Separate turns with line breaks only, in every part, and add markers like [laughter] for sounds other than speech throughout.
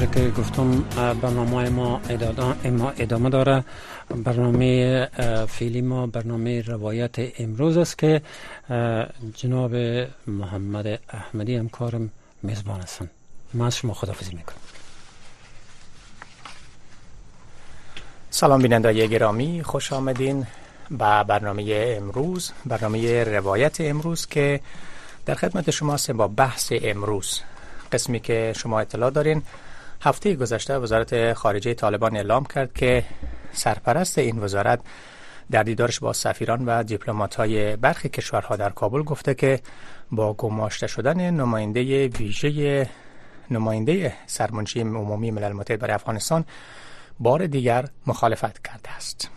همونطور که گفتم برنامه ما ادامه داره. برنامه فیلی ما برنامه روایت امروز است که جناب محمد احمدی همکارم میزبان هستن. من از شما خدافزی می‌کنم
سلام بیننده گرامی خوش آمدین به برنامه امروز. برنامه روایت امروز که در خدمت شما است با بحث امروز. قسمی که شما اطلاع دارین هفته گذشته وزارت خارجه طالبان اعلام کرد که سرپرست این وزارت در دیدارش با سفیران و دیپلمات های برخی کشورها در کابل گفته که با گماشته شدن نماینده ویژه نماینده سرمنشی عمومی ملل متحد برای افغانستان بار دیگر مخالفت کرده است.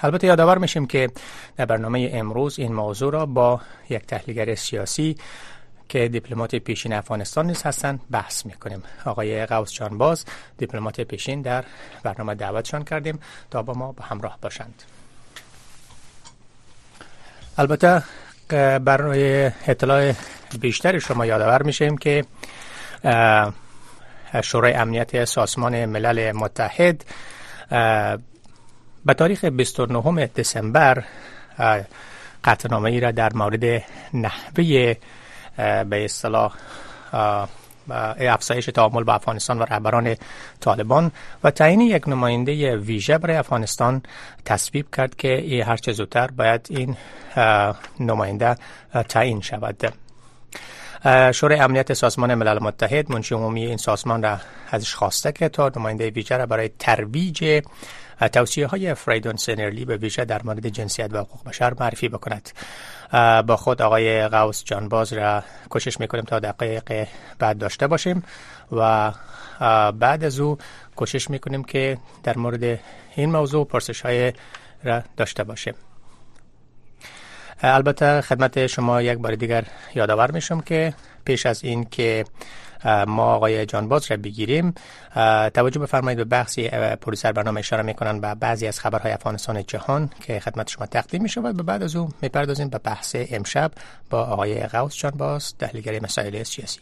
البته یادآور میشیم که در برنامه امروز این موضوع را با یک تحلیلگر سیاسی که دیپلمات پیشین افغانستان نیز هستند بحث می‌کنیم. آقای قوس باز دیپلمات پیشین در برنامه دعوتشان کردیم. تا با ما همراه باشند. البته برای اطلاع بیشتر شما یادآور میشیم که شورای امنیت سازمان ملل متحد به تاریخ 29 دسامبر قطعنامه ای را در مورد نحوه به اصطلاح افزایش تعامل با افغانستان و رهبران طالبان. و تعیین یک نماینده ویژه برای افغانستان تصویب کرد که هر چه زودتر باید این نماینده تعیین شود. شورای امنیت سازمان ملل متحد منشی عمومی این سازمان را ازش خواسته که تا نماینده ویژه را برای ترویج توصیه های فریدون سنرلی به ویژه در مورد جنسیت و حقوق بشر معرفی بکند. با خود آقای قوس جانباز را کوشش می‌کنیم تا دقایق بعد داشته باشیم و بعد از او کوشش می‌کنیم که در مورد این موضوع پرسش های را داشته باشیم. البته خدمت شما یک بار دیگر یادآور میشم که پیش از این که ما آقای جانباز را بگیریم. توجه بفرمایید به بحثی پروسر برنامه اشاره می‌کنن به بعضی از خبرهای افغانستان جهان که خدمت شما تقدیم میشه و بعد از او می‌پردازیم به بحث امشب با آقای غوث جانباز تحلیلگر مسائل سیاسی.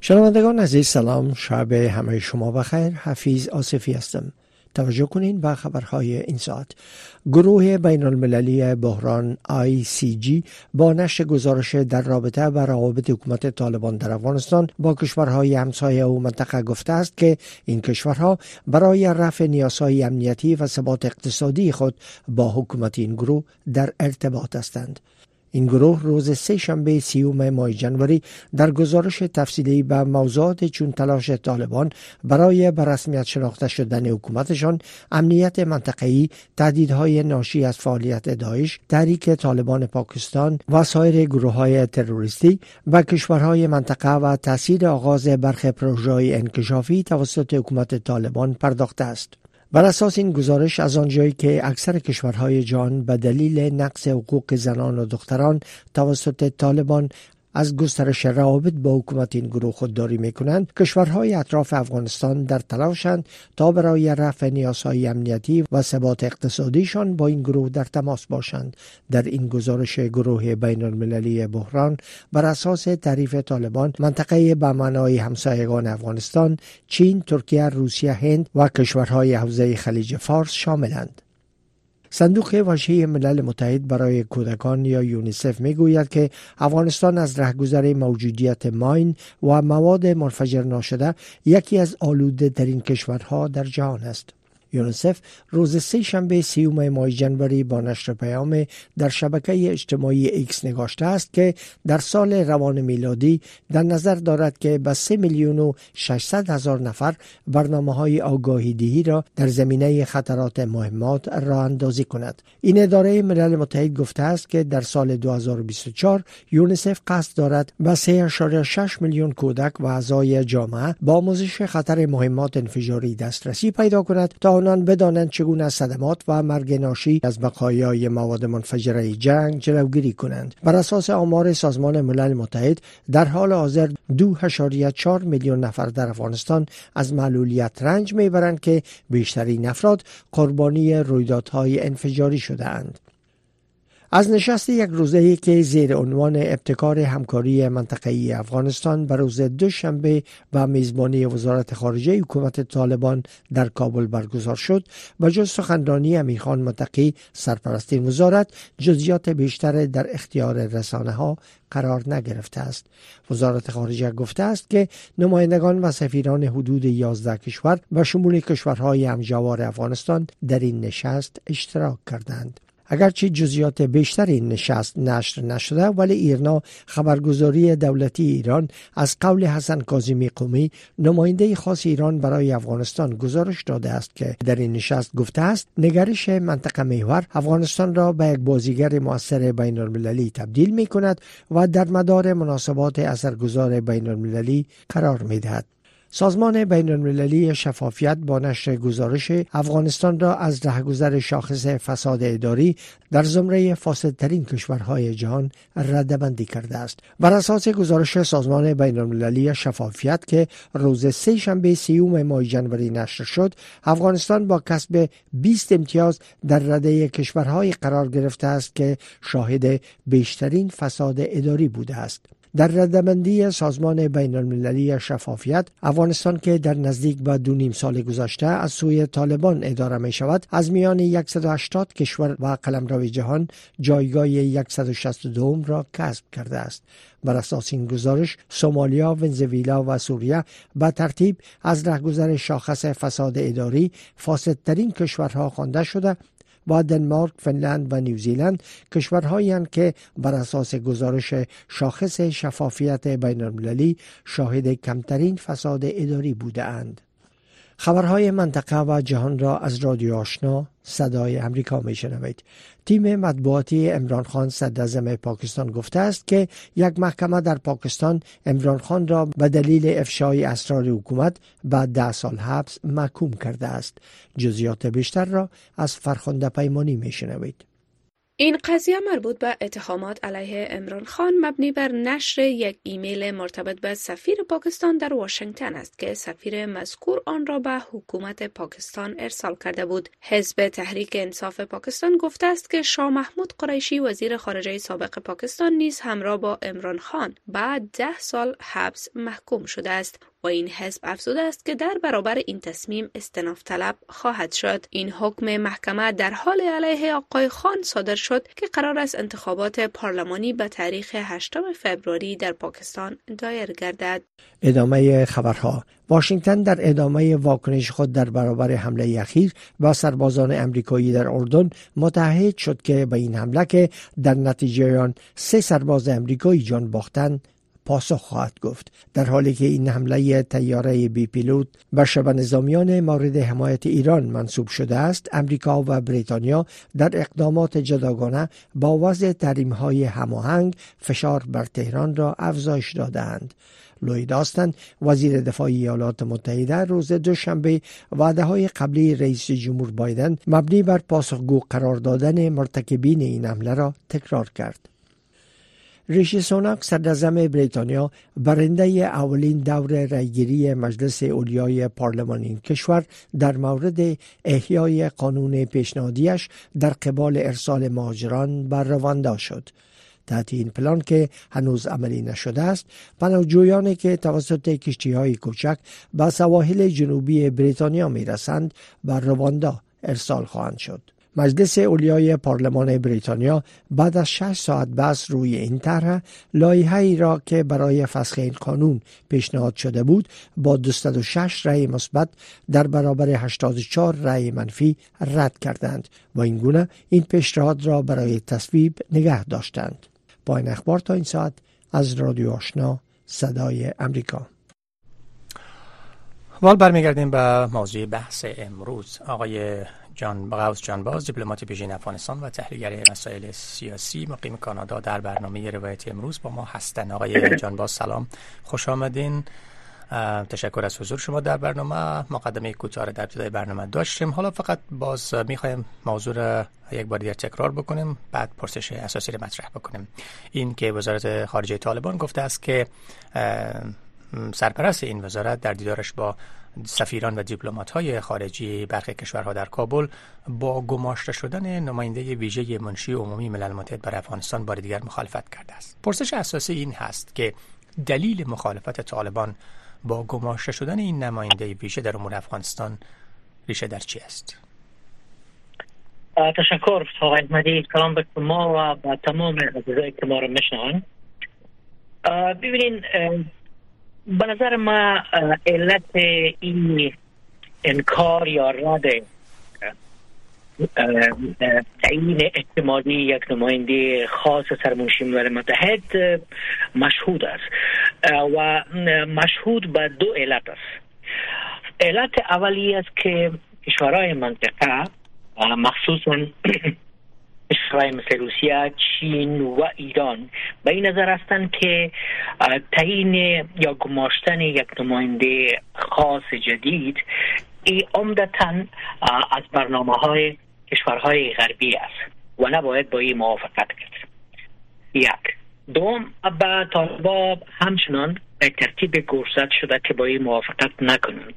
شنوندگان عزیز سلام. شب همه شما بخیر. حفیظ آصفی هستم. توجه کنین به خبرهای این ساعت. گروه بین المللی بحران جی با نشر گزارش در رابطه با روابط حکومت طالبان در افغانستان با کشورهای همسایه و منطقه گفته است که این کشورها برای رفع نیازهای امنیتی و ثبات اقتصادی خود با حکومت این گروه در ارتباط هستند. این گروه روز سه شنبه سیوم ماه جنوری در گزارش تفصیلی به موضوعات چون تلاش طالبان برای به رسمیت شناخته شدن حکومتشان امنیت منطقه‌ای تهدیدهای ناشی از فعالیت داعش تحریک طالبان پاکستان و سایر گروه های تروریستی و کشورهای منطقه و تاثیر آغاز برخ پروژه انکشافی توسط حکومت طالبان پرداخته است. بر اساس این گزارش از آنجایی که اکثر کشورهای جان به دلیل نقص حقوق زنان و دختران توسط طالبان از گسترش روابط با حکومت این گروه خودداری می کنند کشورهای اطراف افغانستان در تلاشند تا برای رفع نیازهای امنیتی و ثبات اقتصادیشان با این گروه در تماس باشند. در این گزارش گروه بین المللی بحران بر اساس تعریف طالبان منطقه به معنای همسایگان افغانستان چین ترکیه روسیه هند و کشورهای حوزه خلیج فارس شاملند. صندوق وجهی ملل متحد برای کودکان یا یونیسف می گوید که افغانستان از رهگذر موجودیت ماین و مواد منفجر ناشده یکی از آلوده ترین کشورها در جهان است. یونسف روز سه شنبه سیوم ماه جنوری با نشر پیام در شبکه اجتماعی ایکس نگاشته است که در سال روان میلادی در نظر دارد که به سه میلیون و 600 هزار نفر برنامه های آگاهی دهی را در زمینه خطرات مهمات را اندازی کند. این اداره ملل متحد گفته است که در سال 2024 یونسف قصد دارد به 3.6 میلیون کودک و اعضای جامعه با آموزش خطر مهمات انفجاری دسترسی پیدا کند تا آنان بدانند چگونه صدمات و مرگ ناشی از بقایای مواد منفجره جنگ جلوگیری کنند بر اساس آمار سازمان ملل متحد در حال حاضر دو چهار میلیون نفر در افغانستان از معلولیت رنج می‌برند که بیشترین افراد قربانی رویدادهای انفجاری شده اند. از نشست یک روزه که زیر عنوان ابتکار همکاری منطقه‌ای افغانستان به روز دوشنبه و میزبانی وزارت خارجه حکومت طالبان در کابل برگزار شد و جز سخنرانی امیرخان متقی سرپرست وزارت جزیات بیشتر در اختیار رسانه ها قرار نگرفته است. وزارت خارجه گفته است که نمایندگان و سفیران حدود 11 کشور و شمول کشورهای همجوار افغانستان در این نشست اشتراک کردند. اگرچه جزیات بیشتر این نشست نشر نشده ولی ایرنا خبرگزاری دولتی ایران از قول حسن کاظمی قومی نماینده خاص ایران برای افغانستان گزارش داده است که در این نشست گفته است نگرش منطقه محور افغانستان را به یک بازیگر موثر بین المللی تبدیل می کند و در مدار مناسبات اثرگذار بین المللی قرار می دهد. سازمان بین المللی شفافیت با نشر گزارش افغانستان را از رهگذر شاخص فساد اداری در زمره فاسدترین کشورهای جهان ردبندی کرده است. بر اساس گزارش سازمان بین المللی شفافیت که روز سه شنبه سیوم ماه جنوری نشر شد افغانستان با کسب 20 امتیاز در رده کشورهای قرار گرفته است که شاهد بیشترین فساد اداری بوده است. در ردبندی سازمان بین المللی شفافیت افغانستان که در نزدیک به دو نیم سال گذشته از سوی طالبان اداره می شود از میان 180 کشور و قلمرو جهان جایگاه 162 را کسب کرده است. بر اساس این گزارش سومالیا، ونزویلا و سوریه به ترتیب از رهگذر شاخص فساد اداری فاسدترین کشورها خوانده شده با دنمارک، فنلند و نیوزیلند کشورهایی که بر اساس گزارش شاخص شفافیت بین المللی شاهد کمترین فساد اداری بوده اند. خبرهای منطقه و جهان را از رادیو آشنا صدای امریکا می شنوید. تیم مطبوعاتی امران خان صدر پاکستان گفته است که یک محکمه در پاکستان امران خان را به دلیل افشای اسرار حکومت بعد ده سال حبس محکوم کرده است. جزیات بیشتر را از فرخنده پیمانی می شنوید.
این قضیه مربوط به اتهامات علیه امران خان مبنی بر نشر یک ایمیل مرتبط به سفیر پاکستان در واشنگتن است که سفیر مذکور آن را به حکومت پاکستان ارسال کرده بود. حزب تحریک انصاف پاکستان گفته است که شاه محمود قریشی وزیر خارجه سابق پاکستان نیز همراه با امران خان بعد ده سال حبس محکوم شده است. و این حزب افزوده است که در برابر این تصمیم استناف طلب خواهد شد. این حکم محکمه در حال علیه آقای خان صادر شد که قرار است انتخابات پارلمانی به تاریخ 8 فوریه در پاکستان دایر گردد.
ادامه خبرها. واشنگتن در ادامه واکنش خود در برابر حمله اخیر با سربازان امریکایی در اردن متحد شد که به این حمله که در نتیجه آن سه سرباز امریکایی جان باختند پاسخ خواهد گفت. در حالی که این حمله تیاره بی پیلوت به شب نظامیان مورد حمایت ایران منصوب شده است امریکا و بریتانیا در اقدامات جداگانه با وضع تحریم های هماهنگ فشار بر تهران را افزایش دادند لوید آستن وزیر دفاع ایالات متحده روز دوشنبه وعده های قبلی رئیس جمهور بایدن مبنی بر پاسخگو قرار دادن مرتکبین این حمله را تکرار کرد. ریشی سوناک صدر بریتانیا برنده اولین دور رایگیری مجلس اولیای پارلمان این کشور در مورد احیای قانون پیشنهادیش در قبال ارسال مهاجران بر رواندا شد. تحت این پلان که هنوز عملی نشده است پناهجویانی که توسط کشتی های کوچک به سواحل جنوبی بریتانیا می رسند بر رواندا ارسال خواهند شد. مجلس اولیای پارلمان بریتانیا بعد از شش ساعت بحث روی این طرح ای را که برای فسخ این قانون پیشنهاد شده بود با 206 رأی مثبت در برابر 84 رأی منفی رد کردند. و این گونه این پیشنهاد را برای تصویب نگه داشتند. با اخبار تا این ساعت از رادیو آشنا صدای امریکا.
وال برمیگردیم به موضوع بحث امروز. آقای جان جان جانباز دیپلمات پیشین افغانستان و تحلیلگر مسائل سیاسی مقیم کانادا در برنامه روایت امروز با ما هستن. آقای [coughs] جانباز سلام. خوش آمدین. تشکر از حضور شما در برنامه. مقدمه کوتاه در ابتدای برنامه داشتیم. حالا فقط باز می‌خوایم موضوع یک بار دیگر تکرار بکنیم بعد پرسش اساسی رو مطرح بکنیم. این که وزارت خارجه طالبان گفته است که سرپرست این وزارت در دیدارش با سفیران و دیپلمات های خارجی برخی کشورها در کابل با گماشته شدن نماینده ویژه منشی عمومی ملل متحد برای افغانستان بار دیگر مخالفت کرده است. پرسش اساسی این هست که دلیل مخالفت طالبان با گماشته شدن این نماینده ویژه در امور افغانستان ریشه در چی است؟
تشکر آقای احمدی. کلام به ما و تمام عزیزایی که ما رو میشنون ببینین به نظر ما علت این انکار یا رد تعیین احتمالی یک نماینده خاص سرمنشی ملل متحد مشهود است. و مشهود به دو علت است. علت اولی است که کشورهای منطقه مخصوصا [clears throat] کشورهای مثل روسیه چین و ایران. به این نظر هستند که تعیین یا گماشتن یک نماینده خاص جدید ای عمدتا از برنامه های کشورهای غربی است و نباید با این موافقت کرد. یک. دوم به طالبا همچنان به ترتیب گرسد شده که با این موافقت نکنند.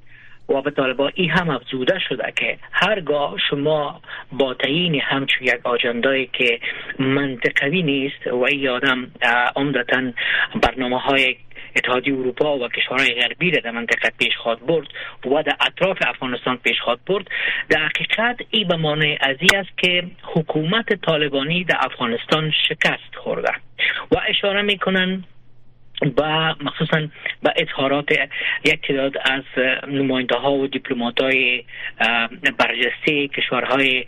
و به طالبا ای هم افزوده شده که هرگاه شما با تعیین همچون یک آجندایی که منطقوی نیست و ای آدم عمدتا برنامه های اتحادیه اروپا و کشورهای غربی را در منطقه پیش خواد برد و در اطراف افغانستان پیش خواد برد در حقیقت ای به معنی ازی است که حکومت طالبانی در افغانستان شکست خورده. و اشاره می‌کنن و مخصوصا به اظهارات یک تعداد از نماینده ها و دیپلمات های برجسته کشورهای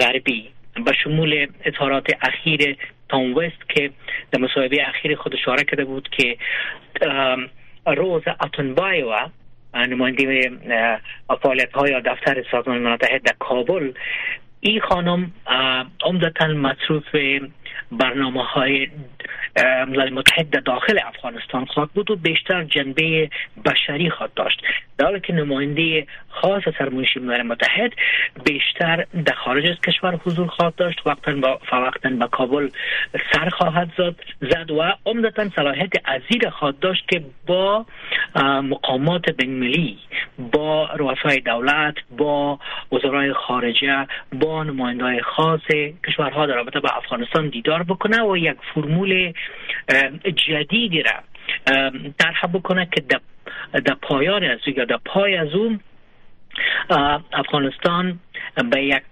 غربی. به شمول اظهارات اخیر تام وست که در مصاحبه اخیر خود اشاره کرده بود که روز اتنبایو نماینده فعالیت های دفتر سازمان ملل متحد در کابل این خانم عمدتا مصروف برنامه های ملل متحد داخل افغانستان خواهد بود و بیشتر جنبه بشری خواهد داشت. در که نماینده خاص سرمنشی ملل متحد بیشتر در خارج از کشور حضور خواهد داشت. وقتا با فوقتا به کابل سر خواهد زد زد و عمدتا صلاحیت ازیر خواهد داشت که با مقامات بین‌المللی با رؤسای دولت با وزرای خارجه با نماینده خاص کشورها در رابطه با افغانستان دیدار بکنه و یک فرمول جدیدی را طرح بکنه که در پایان از یا در پای از اون افغانستان به یک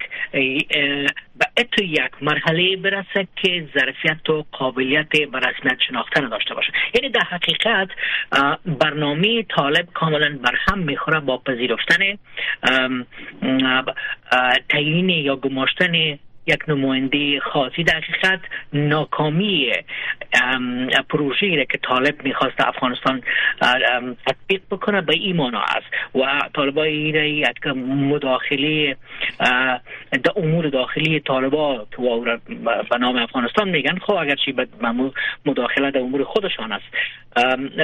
به اتو یک مرحله برسه که ظرفیت و قابلیت به رسمیت شناختن داشته باشه. یعنی در حقیقت برنامه طالب کاملا بر هم می‌خوره با پذیرفتن تعیین یا گماشتن یک نماینده خاصی. در حقیقت ناکامی پروژه را که طالب می‌خواست افغانستان تطبیق بکنه به این است. و طالبا این یک مداخله در امور داخلی طالبا به نام افغانستان میگن. خب اگرچه به مداخله در امور خودشان است.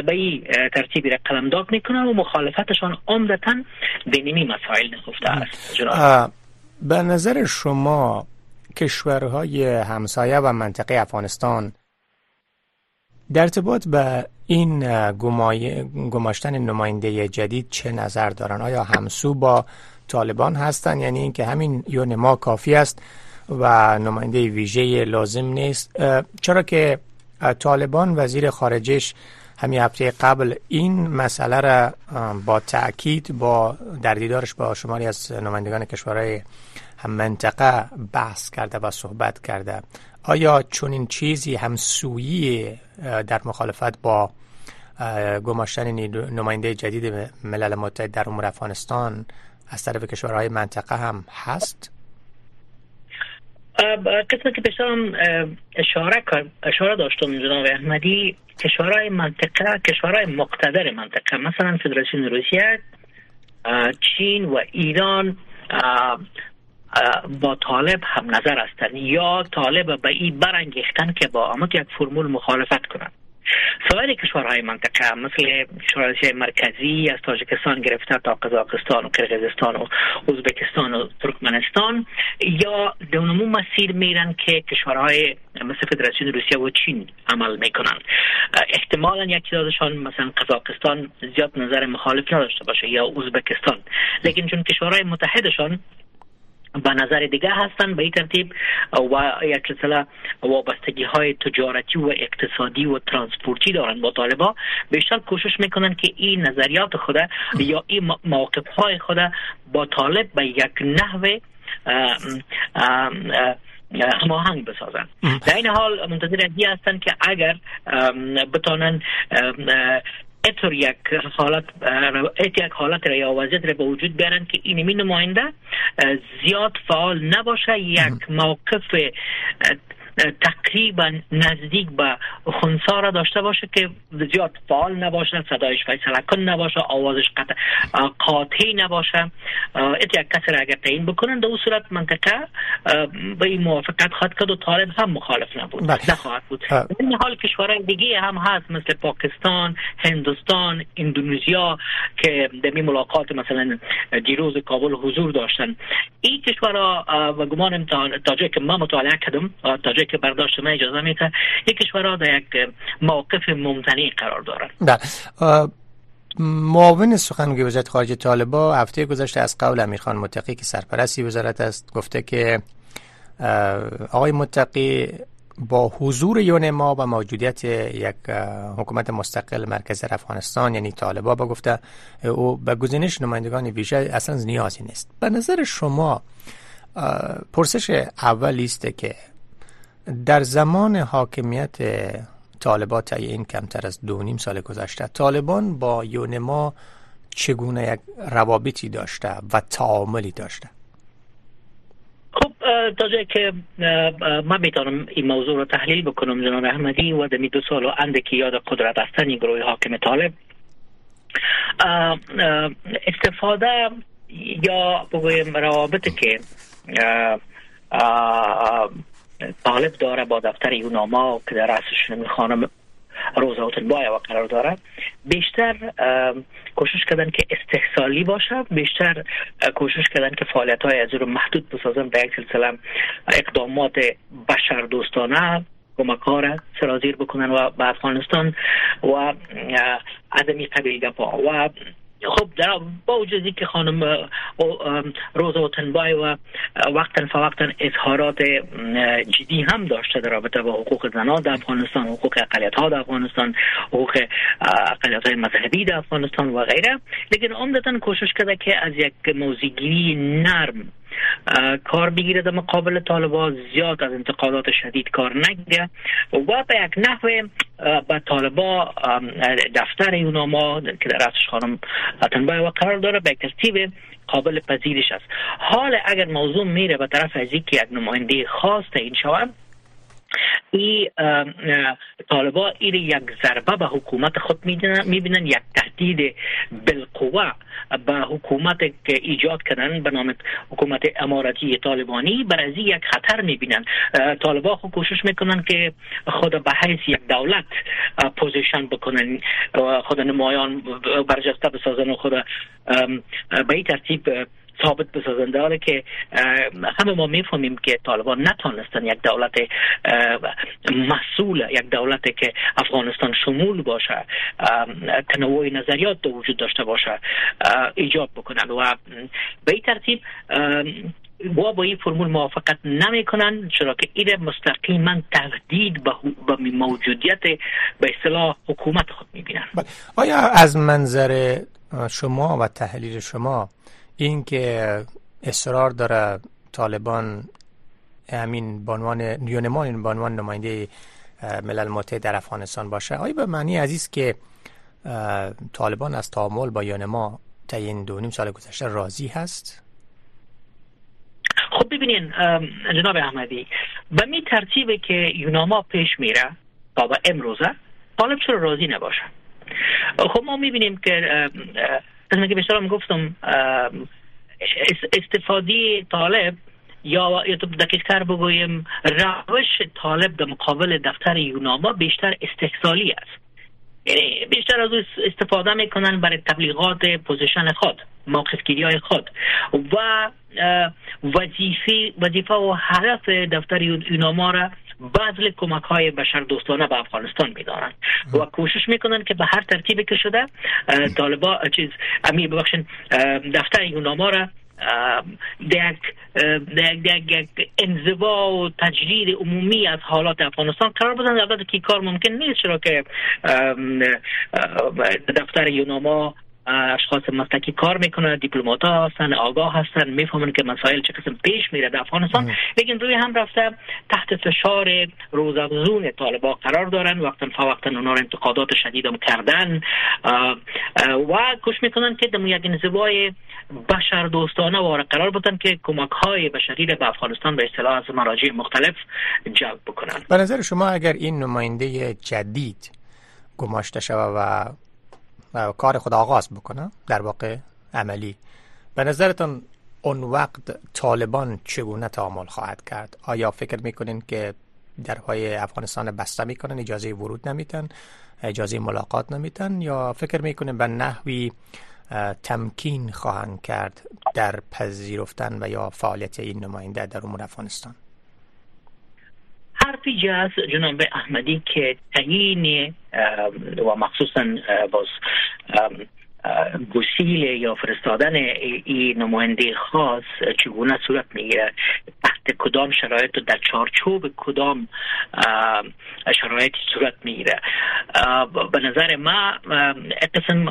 به این ترتیبی را قلمداد می‌کنن و مخالفتشان عمدتا به مسائل نخفته است.
به نظر شما کشورهای همسایه و منطقه افغانستان. در ارتباط به این گماشتن نماینده جدید چه نظر دارن؟ آیا همسو با طالبان هستند یعنی اینکه همین یون ما کافی است و نماینده ویژه لازم نیست. چرا که طالبان وزیر خارجش همین هفته قبل این مسئله را با تاکید با در دیدارش با شماری از نمایندگان کشورهای منطقه بحث کرده و صحبت کرده آیا چون این چیزی همسویی در مخالفت با گماشتن نماینده جدید ملل متحد در امور افغانستان از طرف کشورهای منطقه هم هست؟
قسمت که پیشترم اشاره اشاره داشتم جناب احمدی کشورهای منطقه کشورهای مقتدر منطقه مثلا فدراسیون روسیه چین و ایران با طالب هم نظر هستند یا طالب به این برانگیختن که با امت یک فرمول مخالفت کنند سایر کشورهای منطقه مثل کشورهای مرکزی از تاجیکستان گرفته تا قزاقستان و کرغزستان و ازبکستان و ترکمنستان یا در همو مسیر میرن که کشورهای مثل فدراسیون روسیه و چین عمل می‌کنن. احتمالا یکی تعدادشان مثلا قزاقستان زیاد نظر مخالف نداشته باشه یا ازبکستان. لیکن چون کشورهای متحدشان به نظر دیگه هستن به این ترتیب و یک سلسله وابستگی های تجارتی و اقتصادی و ترانسپورتی دارن با طالبا بیشتر کوشش می‌کنن که این نظریات خود یا این موقف های خود با طالب به یک نحو هماهنگ بسازن. در این حال منتظر هستند که اگر بتانن اطور یک حالت یک حالت را یا وضعیت را به وجود بیارن که این نماینده زیاد فعال نباشه یک موقف تقریبا نزدیک به خونسا را داشته باشه که زیاد فعال نباشه صدایش فیصله کن نباشه آوازش قاطع نباشه. ات یک کسی را اگر تعیین بکنن در صورت منطقه به این موافقت خواهد کرد و طالب هم مخالف نبود. بله. نخواهد بود. این حال کشورهای دیگه هم هست مثل پاکستان هندوستان اندونزیا که در ملاقات مثلا دیروز کابل حضور داشتن. این کشورها و گمانم تا جایی که ما مطالعه کردم تا که برداشت ما اجازه میده. یک کشورها در یک موقف ممتنی قرار دارن
بله. معاون سخنگوی وزارت خارجه طالبا هفته گذشته از قول امیرخان متقی که سرپرستی وزارت است گفته که آقای متقی با حضور یون ما و موجودیت یک حکومت مستقل مرکز افغانستان یعنی طالبا با گفته او به گزینش نمایندگان ویژه اصلا نیازی نیست. به نظر شما پرسش اولی است که در زمان حاکمیت طالبان این کمتر از دو نیم سال گذشته طالبان با یونما چگونه یک روابطی داشته و تعاملی داشته؟
خب تا جایی که من می‌تونم این موضوع رو تحلیل بکنم جناب احمدی و دمی دو سال و اندکی یاد قدرت هستن این گروه حاکم طالب. استفاده یا بگویم روابطی که طالب داره با دفتر یوناما که در رأسش خانم روزا و قرار داره. بیشتر کوشش کردن که استحصالی باشه. بیشتر کوشش کردن که فعالیت های از رو محدود بسازن. به یک سلسله اقدامات بشر دوستانه کمکار سرازیر بکنن و به افغانستان و از این قبیل گپا و خب در با وجودی که خانم روزا تنبای و وقتا فوقتا اظهارات جدی هم داشته در رابطه با حقوق زنان در افغانستان حقوق اقلیت ها در افغانستان حقوق اقلیت های مذهبی در افغانستان و غیره. لیکن عمدتا کوشش کرده که از یک موزیگیری نرم کار بگیره در مقابل طالبا زیاد از انتقادات شدید کار نگیره و به یک نحو به طالبا دفتر یوناما که در رأسش خانم اتنبای و قرار داره به ترتیب قابل پذیرش است. حال اگر موضوع میره به طرف از که یک نماینده خاص این شود ای طالبا این یک ضربه به حکومت خود می‌بینن یک تهدید بالقوه به حکومت که ایجاد کردن به نام حکومت امارتی طالبانی بر از یک خطر می‌بینن. طالبا خود کوشش می‌کنن که خود به حیث یک دولت پوزیشن بکنن. خود نمایان برجسته بسازن و خود به این ترتیب ثابت بسازن داره که همه ما می‌فهمیم که طالبان نتانستن یک دولت مسئول یک دولت که افغانستان شمول باشه تنوع نظریات دو وجود داشته باشه ایجاد بکنن و به این ترتیب با با این فرمول موافقت نمی کنن چرا که این مستقیما تهدید به موجودیت به اصطلاح حکومت خود می بینن
بله. آیا از منظر شما و تحلیل شما این که اصرار داره طالبان همین بانوان یونمان بانوان نماینده ملل متحد در افغانستان باشه آیا به معنی عزیز که طالبان از تعامل با یونما تا این دو نیم سال گذشته راضی هست؟
خب ببینین جناب احمدی به می ترتیبه که یوناما پیش میره تا به امروزه طالب چرا راضی نباشه؟ خب ما می‌بینیم که مثل که بیشتر گفتم استفاده طالب یا یا تو دقیقتر بگویم روش طالب در مقابل دفتر یوناما بیشتر استحصالی است. یعنی بیشتر از استفاده می‌کنن برای تبلیغات پوزیشن خود موقفگیری های خود. و وظیفه وظیفه و هدف دفتر یوناما را بذل کمک های بشر دوستانه به افغانستان میدارند. و کوشش می‌کنن که به هر ترتیبی که شده طالبا چیز امی ببخشن دفتر یوناما را یک یک انزوا و تجرید عمومی از حالات افغانستان قرار بدن. البته که کار ممکن نیست چرا که دفتر یوناما اشخاص مسلکی کار می‌کنن دیپلمات ها هستن آگاه هستن می‌فهمن که مسائل چه قسم پیش میره در افغانستان. لیکن روی هم رفته تحت فشار روزافزون طالبا قرار دارن وقتا فوقتا اونا رو انتقادات شدید هم کردن و کش می‌کنن که دمو یک انزوای بشر دوستانه واره قرار بودن که کمک های بشری به افغانستان به اصطلاح از مراجع مختلف جلب بکنن.
به نظر شما اگر این نماینده جدید گماشته شود و کار خود آغاز بکنه در واقع عملی. به نظرتان اون وقت طالبان چگونه تعامل خواهد کرد؟ آیا فکر می‌کنین که درهای افغانستان بسته می‌کنن اجازه ورود نمیتن اجازه ملاقات نمیتن یا فکر می‌کنین به نحوی تمکین خواهند کرد در پذیرفتن و یا فعالیت این نماینده در امور افغانستان؟
حرفی جاز جناب احمدی که تعیین و مخصوصا باز گسیل یا فرستادن این نماینده خاص چگونه صورت می‌گیره؟ تحت کدام شرایط در چارچوب کدام شرایط صورت می‌گیره؟ به نظر ما قسم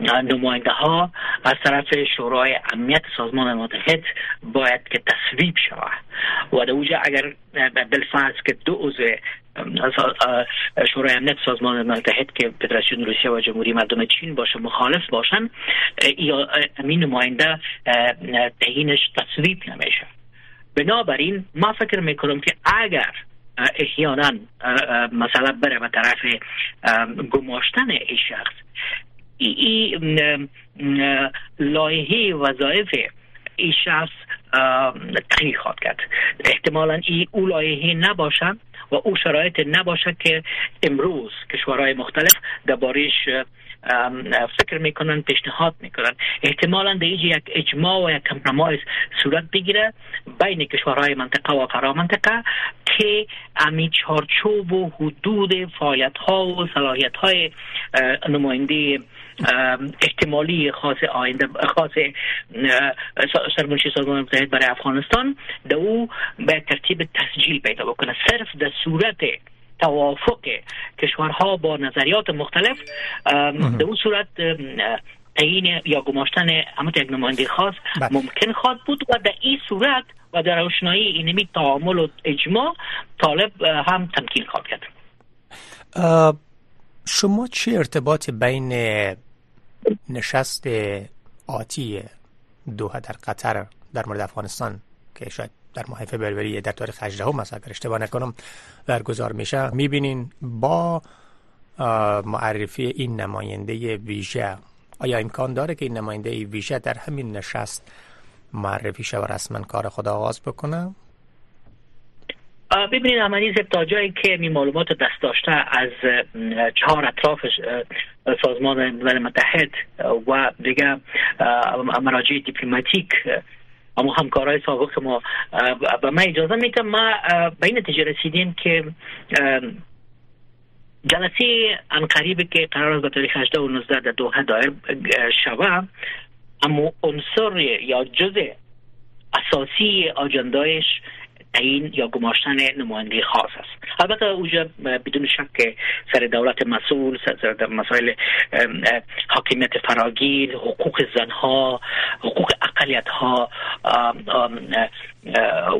نماینده ها از طرف شورای امنیت سازمان متحد باید که تصویب شود. و در اگر بالفرض که دو عضو شورای امنیت سازمان متحد که فدراسیون روسیه و جمهوری مردم چین باشه مخالف باشن یا این نماینده تعیینش تصویب نمیشه. بنابراین ما فکر می‌کنم که اگر احیانا مثلا بره به طرف گماشتن این شخص این لایحه وظایف شخص تغییر خواهد کرد. احتمالا این او لایحه نباشد و او شرایط نباشد که امروز کشورهای مختلف دربارش فکر می‌کنن پیشنهاد می‌کنن احتمالا در یک اجماع و یک کمپرمایز صورت بگیره بین کشورهای منطقه و فرا منطقه که امی چارچوب و حدود فعالیت ها و صلاحیت های نماینده احتمالی خاص آینده خاص سرمنشی سازمان متحد برای افغانستان در او به ترتیب تسجیل پیدا بکنه. صرف در صورت توافق کشورها با نظریات مختلف در اون صورت تعیین یا گماشتن اما یک نماینده خاص بله. ممکن خواهد بود و در این صورت و در روشنایی اینمی تعامل و اجماع طالب هم تمکین خواهد کرد.
شما چه ارتباط بین نشست آتی دوها در قطر در مورد افغانستان که شاید در ماه فبروری در تاریخ 18 هم مثلا اگر اشتباه نکنم برگزار میشه. می‌بینین با معرفی این نماینده ویژه. آیا امکان داره که این نماینده ویژه در همین نشست معرفی شه و رسما کار خود آغاز بکنه؟
ببینید عملی تا جایی که می معلومات دست داشته از چهار اطراف سازمان ملل متحد و دیگه مراجع دیپلماتیک اما همکارای سابق ما به ما اجازه میتم ما به این نتیجه رسیدیم که جلسه قریب که قرار است به تاریخ 18 و 19 در دوحه دایر شوه. اما عنصر یا جزء اساسی آجندایش تعیین یا گماشتن نماینده خاص است. البته اوجا بدون شک سر دولت مسئول سر مسائل حاکمیت فراگیر حقوق زنها حقوق اقلیت ها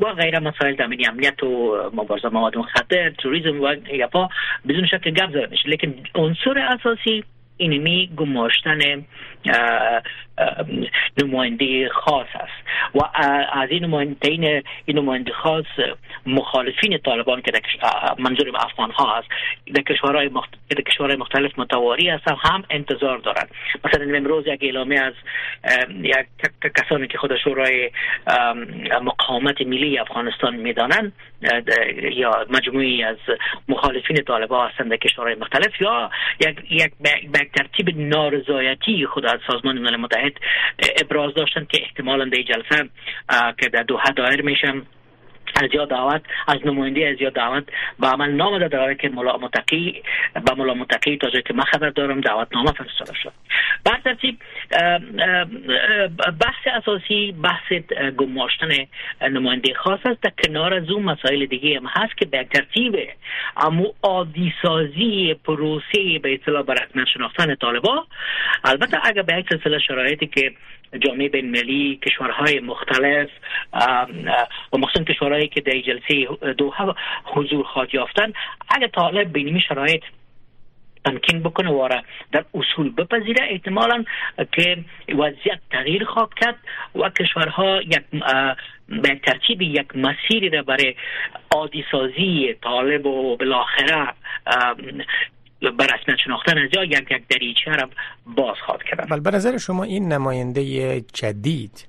و غیره مسائل در امنیت و مبارزه مواد مخدر توریسم و یپا بدون شک گپ زده میشه لیکن عنصر اساسی اینمی گماشتن نماینده خاص است. و از این نماینده این نماینده خاص مخالفین طالبان که منظور افغان ها هست در کشورهای مخت... کشورهای مختلف متواری هستن هم انتظار دارند مثلا امروز یک اعلامیه از یک کسانی که خود شورای مقاومت ملی افغانستان می‌دانند یا مجموعی از مخالفین طالبان هستند در کشورهای مختلف یا یک یک ترتیب نارضایتی خود از سازمان ملل متحد ابراز داشتن که احتمالا در جلسه که در دوحه دایر میشم از یا دعوت از نماینده از یا دعوت به عمل نامه داره که ملا متقی به ملا متقی تا که من خبر دارم دعوت نامه فرستاده شد. بر ترتیب بحث اساسی بحث گماشتن نماینده خاص است. در کنار از اون مسائل دیگه هم هست که به ترتیب امو عادی سازی پروسه به اطلاع برکمن شناختن طالبا البته اگر به یک سلسله شرایطی که جامعه بین ملی کشورهای مختلف و مخصوصا کشورهایی که در جلسه دوحه حضور خواهد یافتن. اگر طالب بینیمی شرایط تمکین بکنه واره در اصول بپذیره احتمالا که وضعیت تغییر خواهد کرد و کشورها یک به ترتیب یک مسیری را برای عادی سازی طالب و بالاخره بر رسمیت شناختن از یا یک یک دریچه را باز خواهد کرد
بله به نظر شما این نماینده جدید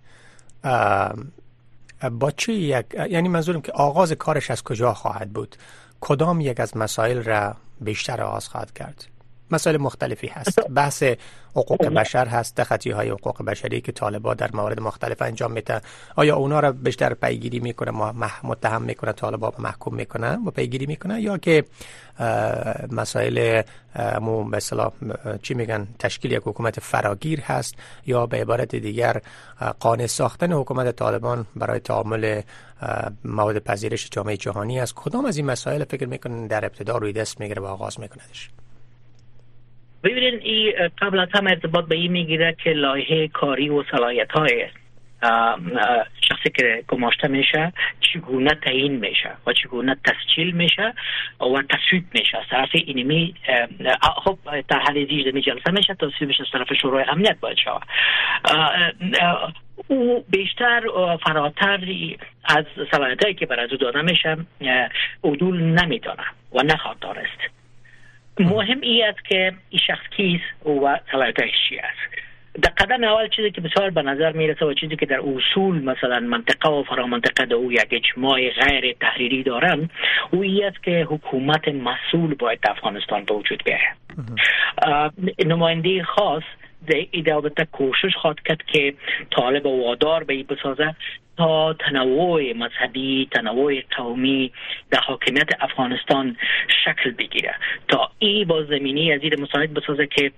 با چه یک یعنی منظورم که آغاز کارش از کجا خواهد بود؟ کدام یک از مسائل را بیشتر آغاز خواهد کرد؟ مسائل مختلفی هست. بحث حقوق بشر هست دخطی های حقوق بشری که طالبا در موارد مختلف انجام میده آیا اونا را بیشتر پیگیری می‌کنه متهم می‌کنه طالبا و محکوم می‌کنه و پیگیری می‌کنه یا که مسائل مو مثلا چی میگن تشکیل یک حکومت فراگیر هست یا به عبارت دیگر قانع ساختن حکومت طالبان برای تعامل مواد پذیرش جامعه جهانی است. کدام از این مسائل فکر می‌کنن در ابتدا روی دست می‌گیره و آغاز میکندش؟
ببینید این قبل از هم ارتباط به این می‌گیره که لایحه کاری و صلاحیت های شخصی که گماشته میشه چگونه تعیین میشه و چگونه تسجیل میشه و تصویب میشه. از طرف اینمی خب در حال می جلسه میشه تصویبش از طرف شورای امنیت باید شود. او بیشتر فراتر از صلاحیت که برای داده میشه عدول نمیدانه و نخواهد دارست مهم ای است که این شخص کیست و صلاحیتش چی است. در قدم اول چیزی که بسیار به نظر می‌رسه و چیزی که در اصول مثلا منطقه و فرامنطقه او یک اجماع غیر تحریری دارن او ای است که حکومت مسئول باید در افغانستان به وجود بیاید نماینده خاص در کوشش خواهد کرد که طالب وادار به بسازه. تا تنوع مذهبی تنوع قومی در حاکمیت افغانستان شکل بگیره. تا ای با زمینی از این مساعد بسازه که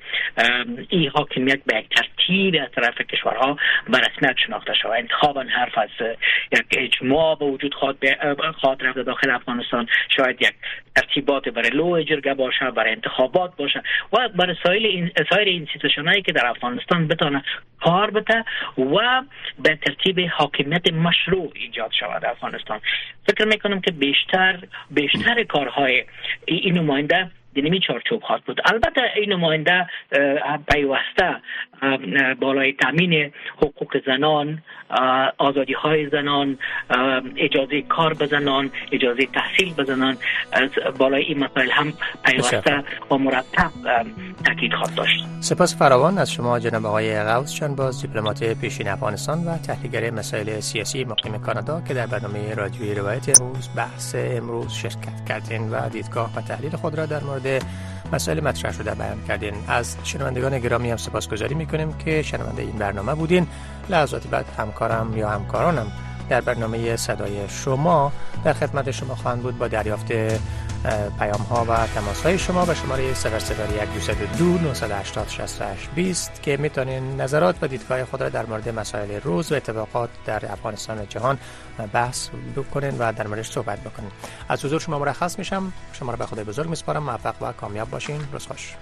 ای حاکمیت به یک ترتیب از طرف کشورها به رسمیت شناخته شود. انتخابا حرف از یک اجماع به وجود خواهد رفت داخل افغانستان. شاید یک ترتیبات برای لو جرگه باشه برای انتخابات باشه و برای سایر این سایر هایی که در افغانستان بتانه کار بده و به ترتیب حاکمیت مشروع ایجاد شود افغانستان. فکر می‌کنم که بیشتر بیشتر کارهای این نماینده دینمی چارچوب خواهد بود. البته این نماینده پیوسته بالای تامین حقوق زنان آزادی های زنان اجازه کار به زنان اجازه تحصیل به زنان بالای این مسائل هم پیوسته و مرتب تاکید خواهد داشت.
سپاس فراوان از شما جناب آقای غوث باز دیپلمات پیشین افغانستان و تحلیلگر مسائل سیاسی مقیم کانادا که در برنامه رادیوی روایت امروز بحث امروز شرکت کردین و دیدگاه و تحلیل خود را در مورد مسائل مطرح شده بیان کردین. از شنوندگان گرامی هم سپاسگزاری می‌کنیم که شنونده این برنامه بودین. لحظاتی بعد همکارم یا همکارانم در برنامه صدای شما در خدمت شما خواهند بود. با دریافت پیام ها و تماس های شما به شماره 0202 980 68 20 که می‌تونین نظرات و دیدگاه خود را در مورد مسائل روز و اتفاقات در افغانستان و جهان بحث بکنین و در موردش صحبت بکنین. از حضور شما مرخص میشم. شما را به خدای بزرگ میسپارم. موفق و کامیاب باشین. روز خوش.